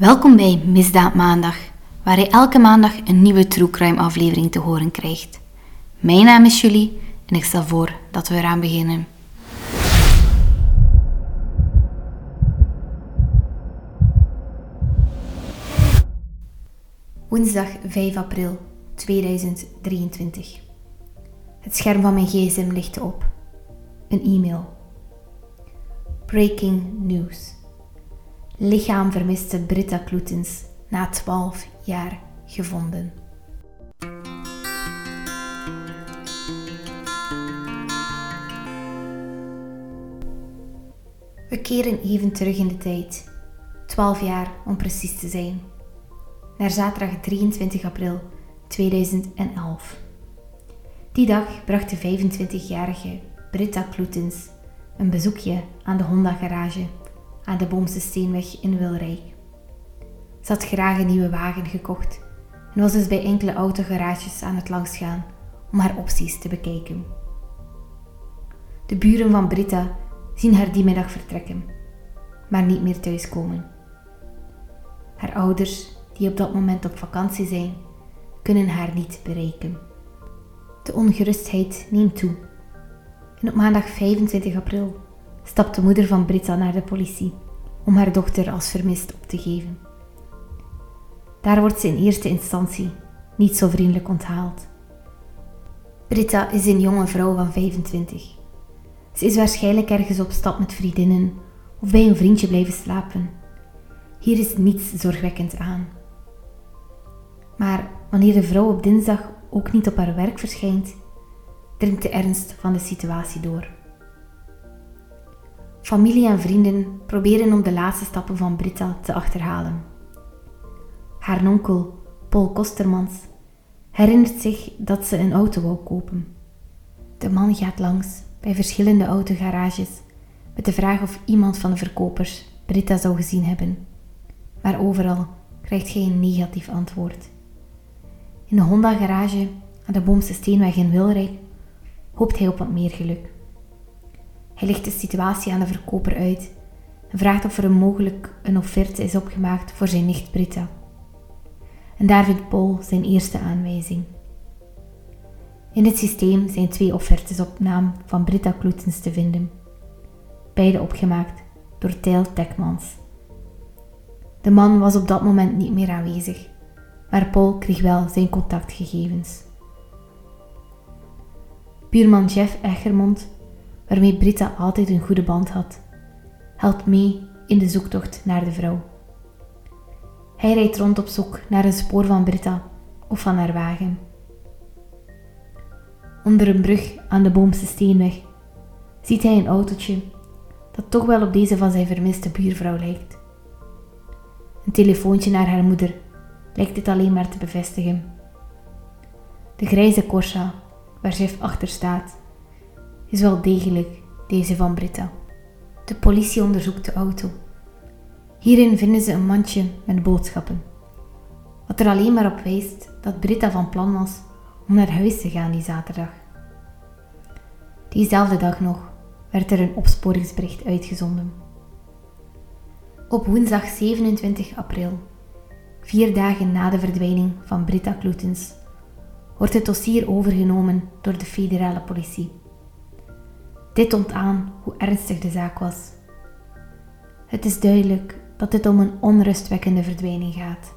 Welkom bij Misdaad Maandag, waar je elke maandag een nieuwe True Crime aflevering te horen krijgt. Mijn naam is Julie en ik stel voor dat we eraan beginnen. Woensdag 5 april 2023. Het scherm van mijn gsm lichtte op. Een e-mail. Breaking news. Lichaam vermiste Britta Kloetens na 12 jaar gevonden. We keren even terug in de tijd, 12 jaar om precies te zijn, naar zaterdag 23 april 2011. Die dag bracht de 25-jarige Britta Kloetens een bezoekje aan de Honda garage aan de Boomse Steenweg in Wilrijk. Ze had graag een nieuwe wagen gekocht en was dus bij enkele autogarages aan het langsgaan om haar opties te bekijken. De buren van Britta zien haar die middag vertrekken, maar niet meer thuiskomen. Haar ouders, die op dat moment op vakantie zijn, kunnen haar niet bereiken. De ongerustheid neemt toe. En op maandag 25 april stapt de moeder van Britta naar de politie om haar dochter als vermist op te geven. Daar wordt ze in eerste instantie niet zo vriendelijk onthaald. Britta is een jonge vrouw van 25. Ze is waarschijnlijk ergens op stap met vriendinnen of bij een vriendje blijven slapen. Hier is niets zorgwekkend aan. Maar wanneer de vrouw op dinsdag ook niet op haar werk verschijnt, dringt de ernst van de situatie door. Familie en vrienden proberen om de laatste stappen van Britta te achterhalen. Haar onkel, Paul Kostermans, herinnert zich dat ze een auto wou kopen. De man gaat langs bij verschillende autogarages met de vraag of iemand van de verkopers Britta zou gezien hebben. Maar overal krijgt hij een negatief antwoord. In de Honda-garage aan de Boomse Steenweg in Wilrijk hoopt hij op wat meer geluk. Hij legt de situatie aan de verkoper uit en vraagt of er mogelijk een offerte is opgemaakt voor zijn nicht Britta. En daar vindt Paul zijn eerste aanwijzing. In het systeem zijn twee offertes op naam van Britta Kloetens te vinden, beide opgemaakt door Tijl Tekmans. De man was op dat moment niet meer aanwezig, maar Paul kreeg wel zijn contactgegevens. Buurman Jeff Egermond waarmee Britta altijd een goede band had, helpt mee in de zoektocht naar de vrouw. Hij rijdt rond op zoek naar een spoor van Britta of van haar wagen. Onder een brug aan de Boomse Steenweg ziet hij een autootje dat toch wel op deze van zijn vermiste buurvrouw lijkt. Een telefoontje naar haar moeder lijkt dit alleen maar te bevestigen. De grijze Corsa, waar Jeff achter staat, is wel degelijk deze van Britta. De politie onderzoekt de auto. Hierin vinden ze een mandje met boodschappen. Wat er alleen maar op wijst dat Britta van plan was om naar huis te gaan die zaterdag. Diezelfde dag nog werd er een opsporingsbericht uitgezonden. Op woensdag 27 april, vier dagen na de verdwijning van Britta Kloetens, wordt het dossier overgenomen door de federale politie. Dit toont aan hoe ernstig de zaak was. Het is duidelijk dat het om een onrustwekkende verdwijning gaat.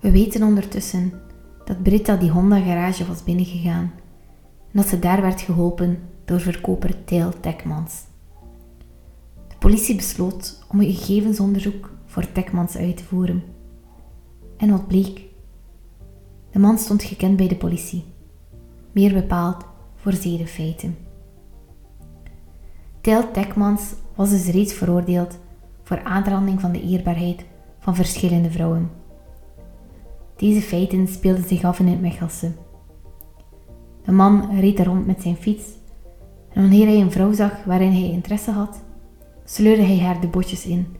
We weten ondertussen dat Britta die Honda-garage was binnengegaan en dat ze daar werd geholpen door verkoper Tijl Tekmans. De politie besloot om een gegevensonderzoek voor Tekmans uit te voeren. En wat bleek? De man stond gekend bij de politie, meer bepaald voor zedenfeiten. Tijl Tekmans was dus reeds veroordeeld voor aanranding van de eerbaarheid van verschillende vrouwen. Deze feiten speelden zich af in het Mechelse. De man reed er rond met zijn fiets en wanneer hij een vrouw zag waarin hij interesse had, sleurde hij haar de botjes in,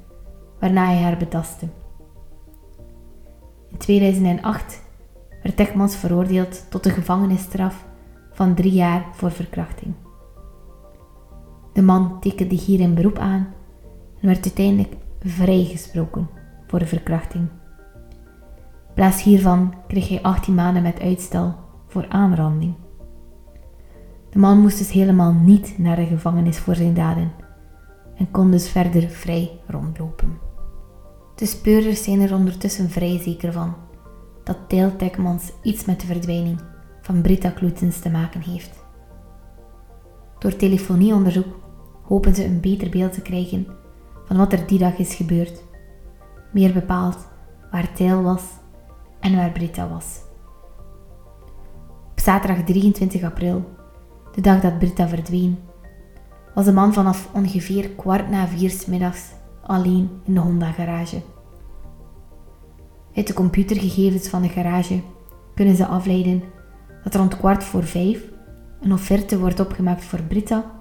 waarna hij haar betastte. In 2008 werd Tekmans veroordeeld tot een gevangenisstraf van drie jaar voor verkrachting. De man tekende hier een beroep aan en werd uiteindelijk vrijgesproken voor verkrachting. In plaats hiervan kreeg hij 18 maanden met uitstel voor aanranding. De man moest dus helemaal niet naar de gevangenis voor zijn daden en kon dus verder vrij rondlopen. De speurders zijn er ondertussen vrij zeker van dat Dale Tekmans iets met de verdwijning van Britta Kloetens te maken heeft. Door telefonieonderzoek hopen ze een beter beeld te krijgen van wat er die dag is gebeurd. Meer bepaald waar Dale was en waar Britta was. Op zaterdag 23 april, de dag dat Britta verdween, was de man vanaf ongeveer kwart na vier middags alleen in de Honda-garage. Uit de computergegevens van de garage kunnen ze afleiden dat rond kwart voor vijf een offerte wordt opgemaakt voor Britta,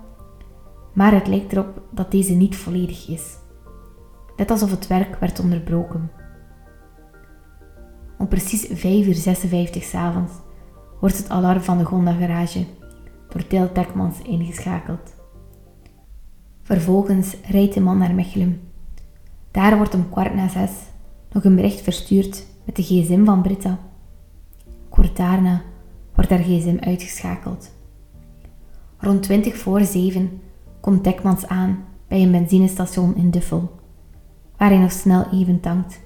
maar het lijkt erop dat deze niet volledig is. Net alsof het werk werd onderbroken. Om precies 5 uur 56 s'avonds wordt het alarm van de Honda garage door Til Tekmans ingeschakeld. Vervolgens rijdt de man naar Mechelen. Daar wordt om kwart na zes nog een bericht verstuurd met de gsm van Britta. Kort daarna wordt haar gsm uitgeschakeld. Rond 20 voor 7 komt Tekmans aan bij een benzinestation in Duffel, waar hij nog snel even tankt.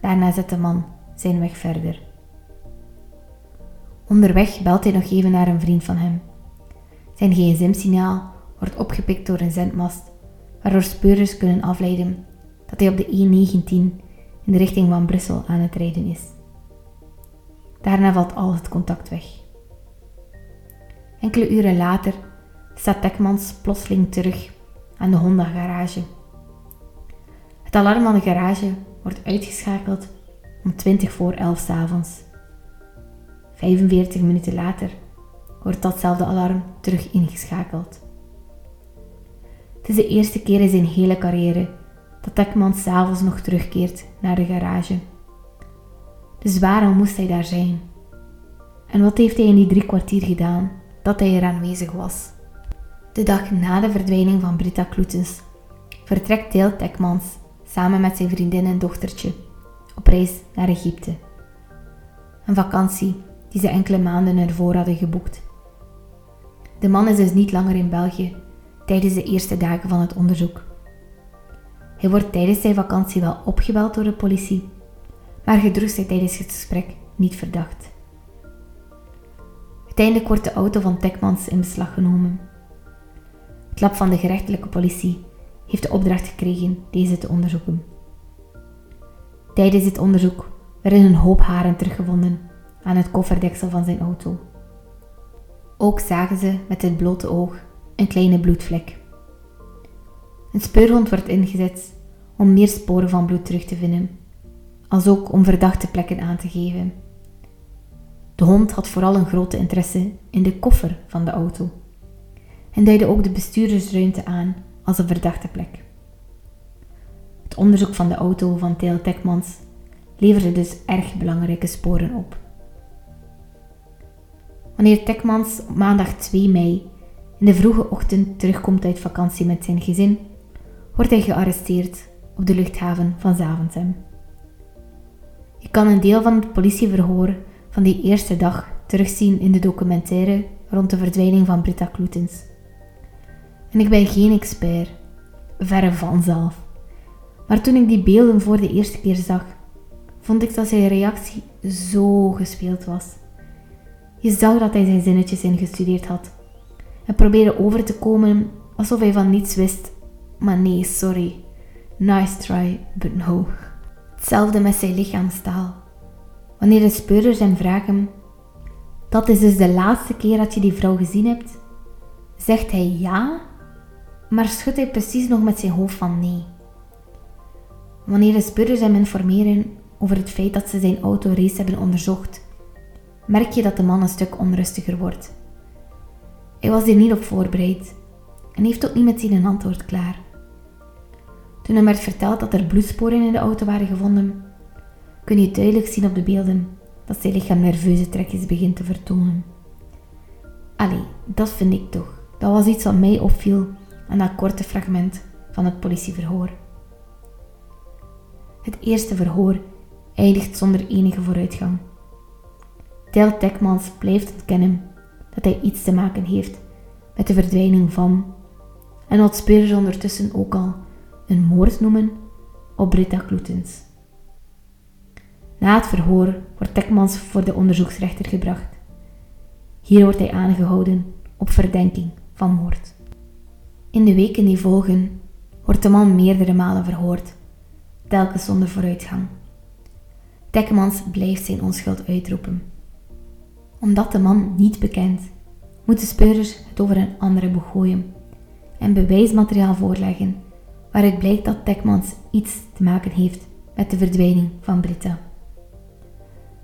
Daarna zet de man zijn weg verder. Onderweg belt hij nog even naar een vriend van hem. Zijn gsm-signaal wordt opgepikt door een zendmast, waardoor speurders kunnen afleiden dat hij op de E19 in de richting van Brussel aan het rijden is. Daarna valt al het contact weg. Enkele uren later staat Tekmans plotseling terug aan de Honda-garage. Het alarm van de garage wordt uitgeschakeld om 20 voor 11 s avonds. 45 minuten later wordt datzelfde alarm terug ingeschakeld. Het is de eerste keer in zijn hele carrière dat Tekman s'avonds nog terugkeert naar de garage. Dus waarom moest hij daar zijn? En wat heeft hij in die drie kwartier gedaan dat hij er aanwezig was? De dag na de verdwijning van Britta Kloetens vertrekt Deel Tekmans samen met zijn vriendin en dochtertje op reis naar Egypte. Een vakantie die ze enkele maanden ervoor hadden geboekt. De man is dus niet langer in België tijdens de eerste dagen van het onderzoek. Hij wordt tijdens zijn vakantie wel opgebeld door de politie, maar gedrukt hij tijdens het gesprek niet verdacht. Uiteindelijk wordt de auto van Tekmans in beslag genomen. Het lab van de gerechtelijke politie heeft de opdracht gekregen deze te onderzoeken. Tijdens dit onderzoek werden een hoop haren teruggevonden aan het kofferdeksel van zijn auto. Ook zagen ze met het blote oog een kleine bloedvlek. Een speurhond wordt ingezet om meer sporen van bloed terug te vinden, als ook om verdachte plekken aan te geven. De hond had vooral een grote interesse in de koffer van de auto en duidde ook de bestuurdersruimte aan als een verdachte plek. Het onderzoek van de auto van Theo Tekmans leverde dus erg belangrijke sporen op. Wanneer Tekmans op maandag 2 mei in de vroege ochtend terugkomt uit vakantie met zijn gezin, wordt hij gearresteerd op de luchthaven van Zaventem. Je kan een deel van het politieverhoor van die eerste dag terugzien in de documentaire rond de verdwijning van Britta Kloetens. En ik ben geen expert, verre van zelf. Maar toen ik die beelden voor de eerste keer zag, vond ik dat zijn reactie zo gespeeld was. Je zag dat hij zijn zinnetjes ingestudeerd had en probeerde over te komen alsof hij van niets wist. Maar nee, sorry. Nice try, but no. Hetzelfde met zijn lichaamstaal. Wanneer de speurders hem vragen: Dat is dus de laatste keer dat je die vrouw gezien hebt? Zegt hij ja, maar schudt hij precies nog met zijn hoofd van nee. Wanneer de speurders hem informeren over het feit dat ze zijn auto race hebben onderzocht, merk je dat de man een stuk onrustiger wordt. Hij was hier niet op voorbereid en heeft ook niet meteen een antwoord klaar. Toen hem werd verteld dat er bloedsporen in de auto waren gevonden, kun je duidelijk zien op de beelden dat zijn lichaam nerveuze trekjes begint te vertonen. Allee, dat vind ik toch. Dat was iets wat mij opviel aan dat korte fragment van het politieverhoor. Het eerste verhoor eindigt zonder enige vooruitgang. Tel Tekmans blijft ontkennen dat hij iets te maken heeft met de verdwijning van, en wat speurders ondertussen ook al een moord noemen, op Britta Kloetens. Na het verhoor wordt Tekmans voor de onderzoeksrechter gebracht. Hier wordt hij aangehouden op verdenking van moord. In de weken die volgen wordt de man meerdere malen verhoord, telkens zonder vooruitgang. Tekmans blijft zijn onschuld uitroepen. Omdat de man niet bekend, moeten speurders het over een andere boeg gooien en bewijsmateriaal voorleggen waaruit blijkt dat Tekmans iets te maken heeft met de verdwijning van Britta.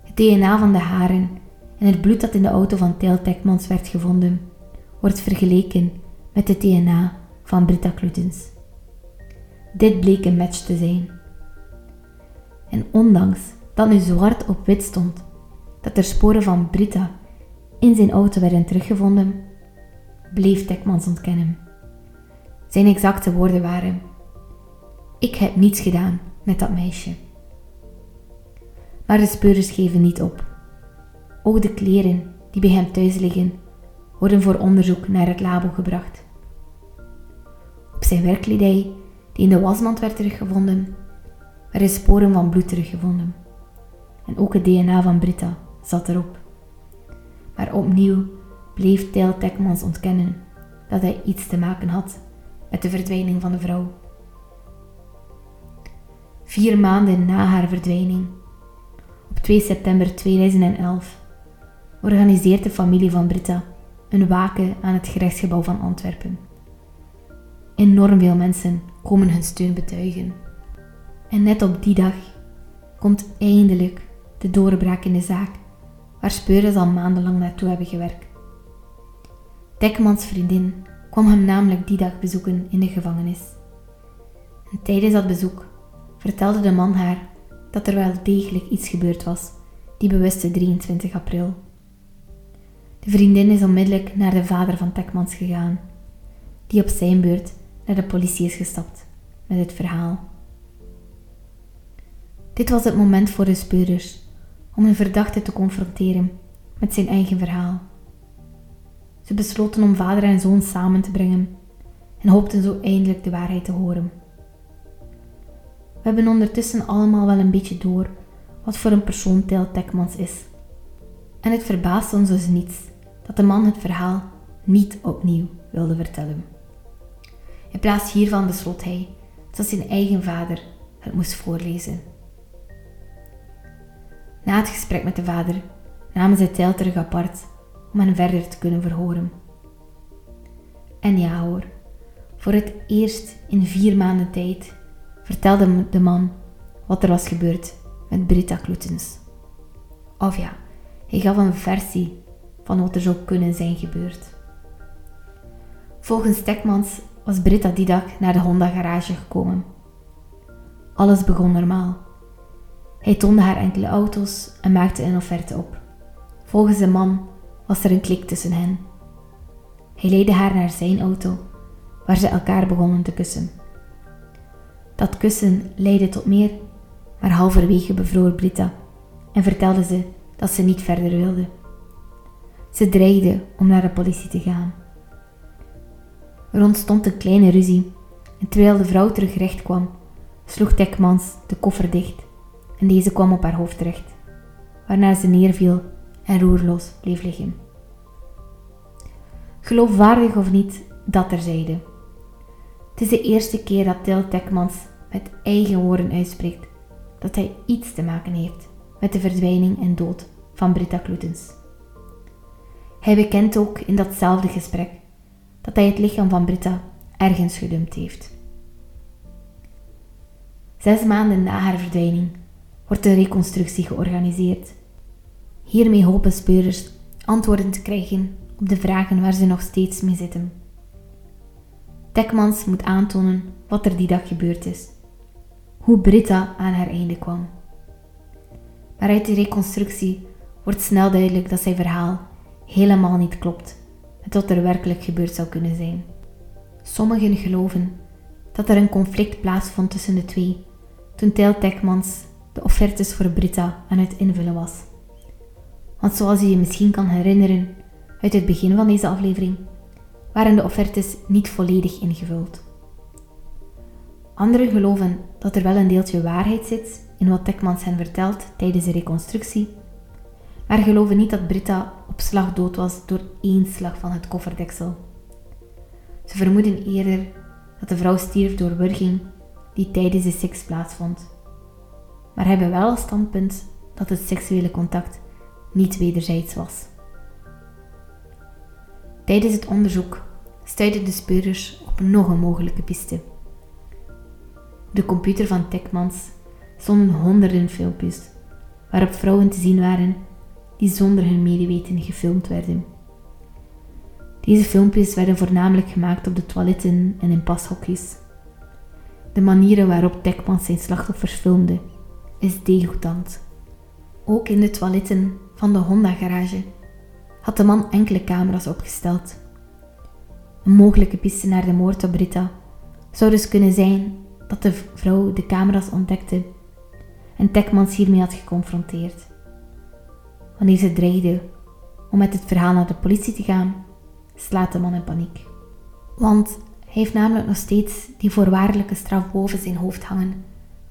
Het DNA van de haren en het bloed dat in de auto van Tijl Tekmans werd gevonden, wordt vergeleken met het DNA van Britta Klutens. Dit bleek een match te zijn. En ondanks dat nu zwart op wit stond dat er sporen van Britta in zijn auto werden teruggevonden, bleef Tekmans ontkennen. Zijn exacte woorden waren: Ik heb niets gedaan met dat meisje. Maar de speurders geven niet op. Ook de kleren die bij hem thuis liggen, worden voor onderzoek naar het labo gebracht. Op zijn werkkledij, die in de wasmand werd teruggevonden, werden sporen van bloed teruggevonden. En ook het DNA van Britta zat erop. Maar opnieuw bleef Tijl Tekmans ontkennen dat hij iets te maken had met de verdwijning van de vrouw. Vier maanden na haar verdwijning, op 2 september 2011, organiseert de familie van Britta een waken aan het gerechtsgebouw van Antwerpen. Enorm veel mensen komen hun steun betuigen. En net op die dag komt eindelijk de doorbraak in de zaak, waar speurders al maandenlang naartoe hebben gewerkt. Dekmans vriendin kwam hem namelijk die dag bezoeken in de gevangenis. En tijdens dat bezoek vertelde de man haar dat er wel degelijk iets gebeurd was die bewuste 23 april. De vriendin is onmiddellijk naar de vader van Tekmans gegaan, die op zijn beurt naar de politie is gestapt met het verhaal. Dit was het moment voor de speurders om een verdachte te confronteren met zijn eigen verhaal. Ze besloten om vader en zoon samen te brengen en hoopten zo eindelijk de waarheid te horen. We hebben ondertussen allemaal wel een beetje door wat voor een persoon Tel Tekmans is. En het verbaast ons dus niets dat de man het verhaal niet opnieuw wilde vertellen. In plaats hiervan besloot hij dat zijn eigen vader het moest voorlezen. Na het gesprek met de vader namen zij Tel terug apart om hen verder te kunnen verhoren. En ja hoor, voor het eerst in vier maanden tijd vertelde de man wat er was gebeurd met Britta Kloetens. Of ja, hij gaf een versie van wat er zou kunnen zijn gebeurd. Volgens Tekmans was Britta die dag naar de Honda garage gekomen. Alles begon normaal. Hij toonde haar enkele auto's en maakte een offerte op. Volgens de man was er een klik tussen hen. Hij leidde haar naar zijn auto, waar ze elkaar begonnen te kussen. Dat kussen leidde tot meer, maar halverwege bevroor Britta en vertelde ze dat ze niet verder wilde. Ze dreigde om naar de politie te gaan. Er ontstond een kleine ruzie en terwijl de vrouw terug recht kwam, sloeg Tekmans de koffer dicht en deze kwam op haar hoofd terecht, waarna ze neerviel en roerloos bleef liggen. Geloofwaardig of niet, dat terzijde. Het is de eerste keer dat Til Tekmans met eigen woorden uitspreekt dat hij iets te maken heeft met de verdwijning en dood van Britta Kloetens. Hij bekent ook in datzelfde gesprek dat hij het lichaam van Britta ergens gedumpt heeft. Zes maanden na haar verdwijning wordt een reconstructie georganiseerd. Hiermee hopen speurders antwoorden te krijgen op de vragen waar ze nog steeds mee zitten. Tekmans moet aantonen wat er die dag gebeurd is, hoe Britta aan haar einde kwam. Maar uit de reconstructie wordt snel duidelijk dat zijn verhaal helemaal niet klopt wat er werkelijk gebeurd zou kunnen zijn. Sommigen geloven dat er een conflict plaatsvond tussen de twee toen Tijl Tekmans de offertes voor Britta aan het invullen was. Want zoals je je misschien kan herinneren uit het begin van deze aflevering, waren de offertes niet volledig ingevuld. Anderen geloven dat er wel een deeltje waarheid zit in wat Tekmans hen vertelt tijdens de reconstructie, maar geloven niet dat Britta op slag dood was door één slag van het kofferdeksel. Ze vermoeden eerder dat de vrouw stierf door wurging die tijdens de seks plaatsvond, maar hebben wel als standpunt dat het seksuele contact niet wederzijds was. Tijdens het onderzoek stuitten de speurders op nog een mogelijke piste. De computer van Tekmans stonden honderden filmpjes waarop vrouwen te zien waren die zonder hun medeweten gefilmd werden. Deze filmpjes werden voornamelijk gemaakt op de toiletten en in pashokjes. De manieren waarop Tekmans zijn slachtoffers filmde is degoutant. Ook in de toiletten van de Honda-garage had de man enkele camera's opgesteld. Een mogelijke piste naar de moord op Britta zou dus kunnen zijn dat de vrouw de camera's ontdekte en Tekmans hiermee had geconfronteerd. Wanneer ze dreigde om met het verhaal naar de politie te gaan, slaat de man in paniek. Want hij heeft namelijk nog steeds die voorwaardelijke straf boven zijn hoofd hangen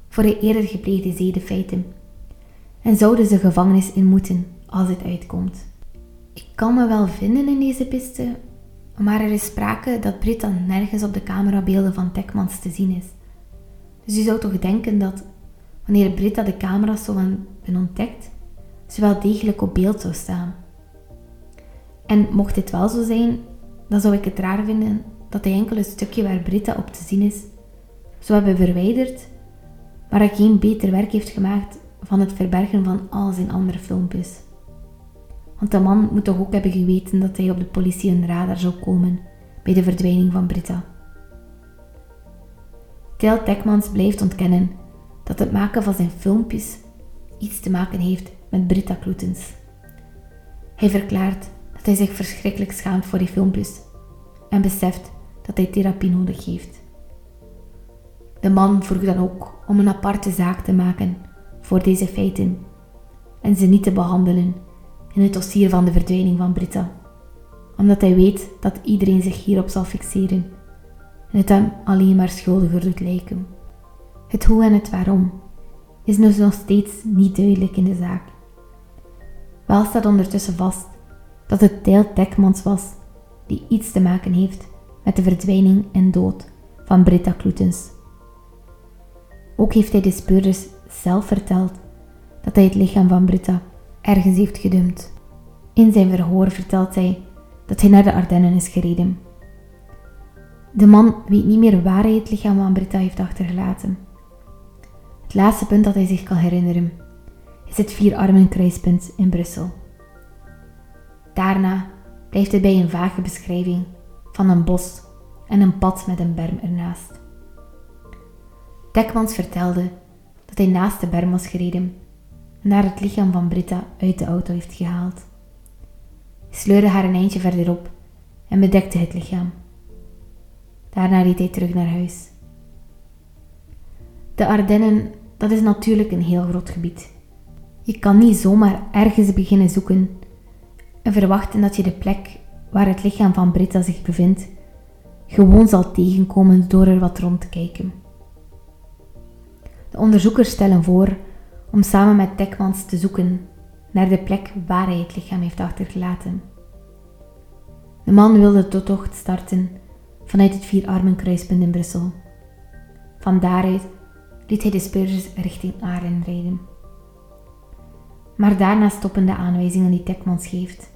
voor de eerder gepleegde zedenfeiten en zouden ze gevangenis in moeten als het uitkomt. Ik kan me wel vinden in deze piste, maar er is sprake dat Britta nergens op de camerabeelden van Tekmans te zien is. Dus je zou toch denken dat wanneer Britta de camera's zou hebben ontdekt, ze wel degelijk op beeld zou staan. En mocht dit wel zo zijn, dan zou ik het raar vinden dat hij enkel stukje waar Britta op te zien is, zou hebben verwijderd, maar hij geen beter werk heeft gemaakt van het verbergen van al zijn andere filmpjes. Want de man moet toch ook hebben geweten dat hij op de politie een radar zou komen bij de verdwijning van Britta. Tel Tekmans blijft ontkennen dat het maken van zijn filmpjes iets te maken heeft met Britta Kloetens. Hij verklaart dat hij zich verschrikkelijk schaamt voor die filmpjes en beseft dat hij therapie nodig heeft. De man vroeg dan ook om een aparte zaak te maken voor deze feiten en ze niet te behandelen in het dossier van de verdwijning van Britta, omdat hij weet dat iedereen zich hierop zal fixeren en het hem alleen maar schuldiger doet lijken. Het hoe en het waarom is dus nog steeds niet duidelijk in de zaak. Wel staat ondertussen vast dat het Tijl Tekmans was die iets te maken heeft met de verdwijning en dood van Britta Kloetens. Ook heeft hij de speurders zelf verteld dat hij het lichaam van Britta ergens heeft gedumpt. In zijn verhoor vertelt hij dat hij naar de Ardennen is gereden. De man weet niet meer waar hij het lichaam van Britta heeft achtergelaten. Het laatste punt dat hij zich kan herinneren is het Vierarmenkruispunt in Brussel. Daarna blijft hij bij een vage beschrijving van een bos en een pad met een berm ernaast. Dekmans vertelde dat hij naast de berm was gereden en daar het lichaam van Britta uit de auto heeft gehaald. Hij sleurde haar een eindje verderop en bedekte het lichaam. Daarna reed hij terug naar huis. De Ardennen, dat is natuurlijk een heel groot gebied. Je kan niet zomaar ergens beginnen zoeken en verwachten dat je de plek waar het lichaam van Britta zich bevindt gewoon zal tegenkomen door er wat rond te kijken. De onderzoekers stellen voor om samen met Tekmans te zoeken naar de plek waar hij het lichaam heeft achtergelaten. De man wilde de tocht starten vanuit het Vierarmenkruispunt in Brussel. Van daaruit liet hij de speurders richting Aren rijden. Maar daarna stoppen de aanwijzingen die Tekmans geeft.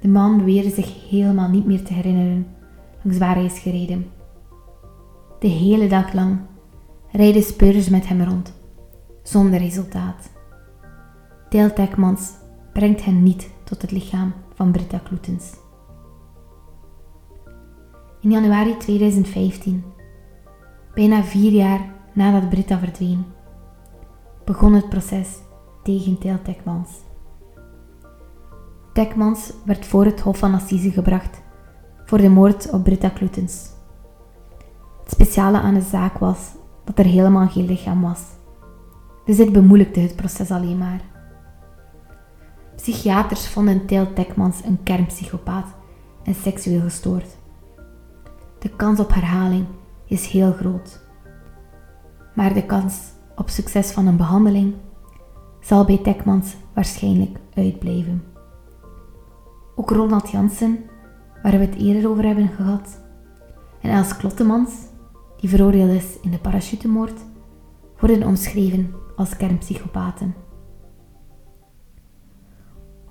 De man beweerde zich helemaal niet meer te herinneren langs waar hij is gereden. De hele dag lang rijden speurders met hem rond, zonder resultaat. Deel Tekmans brengt hen niet tot het lichaam van Britta Kloetens. In januari 2015, bijna vier jaar nadat Britta verdween, begon het proces tegen Teel Tekmans. Tekmans werd voor het Hof van Assise gebracht voor de moord op Britta Kloetens. Het speciale aan de zaak was dat er helemaal geen lichaam was. Dus dit bemoeilijkte het proces alleen maar. Psychiaters vonden Teel Tekmans een kernpsychopaat en seksueel gestoord. De kans op herhaling is heel groot. Maar de kans op succes van een behandeling zal bij Tekmans waarschijnlijk uitblijven. Ook Ronald Jansen, waar we het eerder over hebben gehad, en Els Klottemans, die veroordeeld is in de parachutemoord, worden omschreven als kernpsychopaten.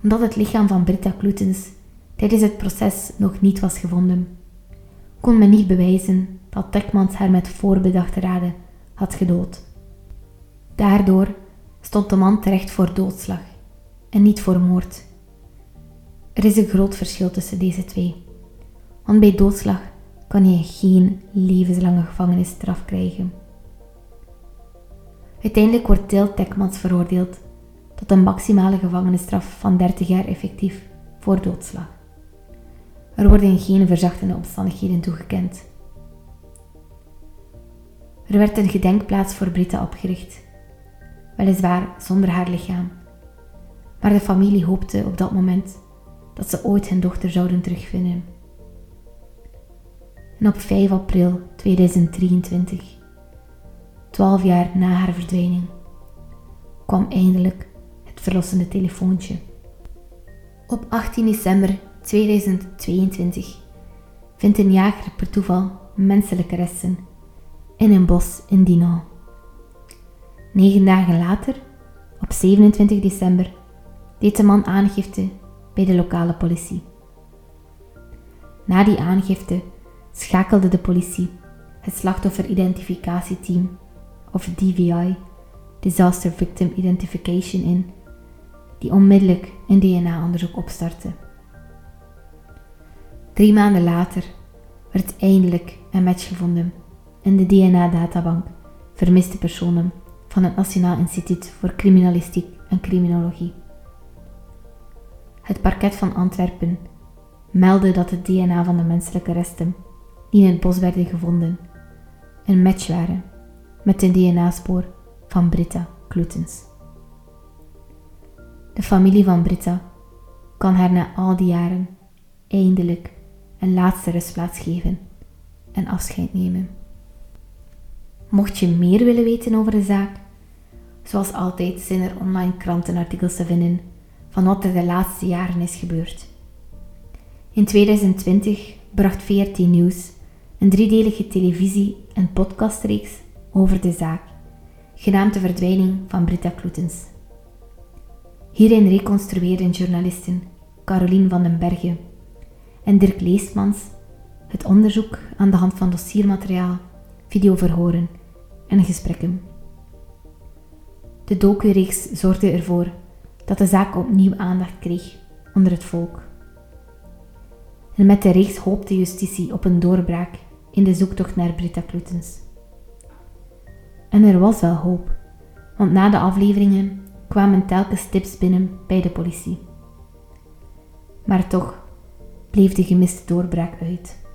Omdat het lichaam van Britta Kloetens tijdens het proces nog niet was gevonden, kon men niet bewijzen dat Tekmans haar met voorbedachte raden had gedood. Daardoor stond de man terecht voor doodslag en niet voor moord. Er is een groot verschil tussen deze twee, want bij doodslag kan je geen levenslange gevangenisstraf krijgen. Uiteindelijk wordt Til Tekmans veroordeeld tot een maximale gevangenisstraf van 30 jaar effectief voor doodslag. Er worden geen verzachtende omstandigheden toegekend. Er werd een gedenkplaats voor Britta opgericht, weliswaar zonder haar lichaam, maar de familie hoopte op dat moment dat ze ooit hun dochter zouden terugvinden. En op 5 april 2023, 12 jaar na haar verdwijning, kwam eindelijk het verlossende telefoontje. Op 18 december 2022 vindt een jager per toeval menselijke resten in een bos in Dinant. Negen dagen later, op 27 december, deed de man aangifte bij de lokale politie. Na die aangifte schakelde de politie het slachtofferidentificatieteam of DVI, Disaster Victim Identification, in, die onmiddellijk een DNA-onderzoek opstartte. Drie maanden later werd eindelijk een match gevonden in de DNA-databank vermiste personen van het Nationaal Instituut voor Criminalistiek en Criminologie. Het parket van Antwerpen meldde dat het DNA van de menselijke resten die in het bos werden gevonden een match waren met het DNA-spoor van Britta Kloetens. De familie van Britta kan haar na al die jaren eindelijk een laatste rustplaats geven en afscheid nemen. Mocht je meer willen weten over de zaak, zoals altijd zijn er online krantenartikels te vinden van wat er de laatste jaren is gebeurd. In 2020 bracht VRT Nieuws een driedelige televisie- en podcastreeks over de zaak, genaamd De Verdwijning van Britta Kloetens. Hierin reconstrueerden journalisten Carolien van den Bergen en Dirk Leesmans het onderzoek aan de hand van dossiermateriaal, videoverhoren en gesprekken. De docu-reeks zorgde ervoor dat de zaak opnieuw aandacht kreeg onder het volk. En met de reeks hoopte justitie op een doorbraak in de zoektocht naar Britta Kloetens. En er was wel hoop, want na de afleveringen kwamen telkens tips binnen bij de politie. Maar toch bleef de gemiste doorbraak uit.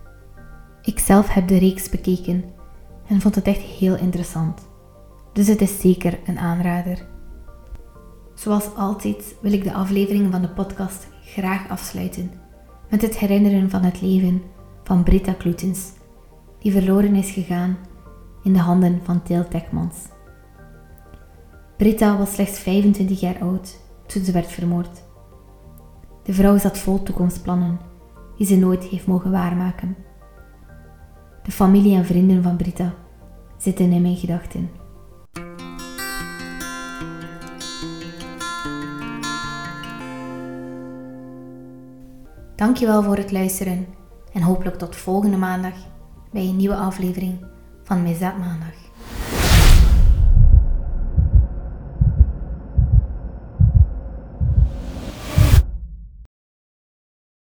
Ikzelf heb de reeks bekeken en vond het echt heel interessant. Dus het is zeker een aanrader. Zoals altijd wil ik de aflevering van de podcast graag afsluiten met het herinneren van het leven van Britta Kloetens, die verloren is gegaan in de handen van Til Tekmans. Britta was slechts 25 jaar oud toen ze werd vermoord. De vrouw zat vol toekomstplannen die ze nooit heeft mogen waarmaken. De familie en vrienden van Britta zitten in mijn gedachten. Dankjewel voor het luisteren en hopelijk tot volgende maandag bij een nieuwe aflevering van Mezat Maandag.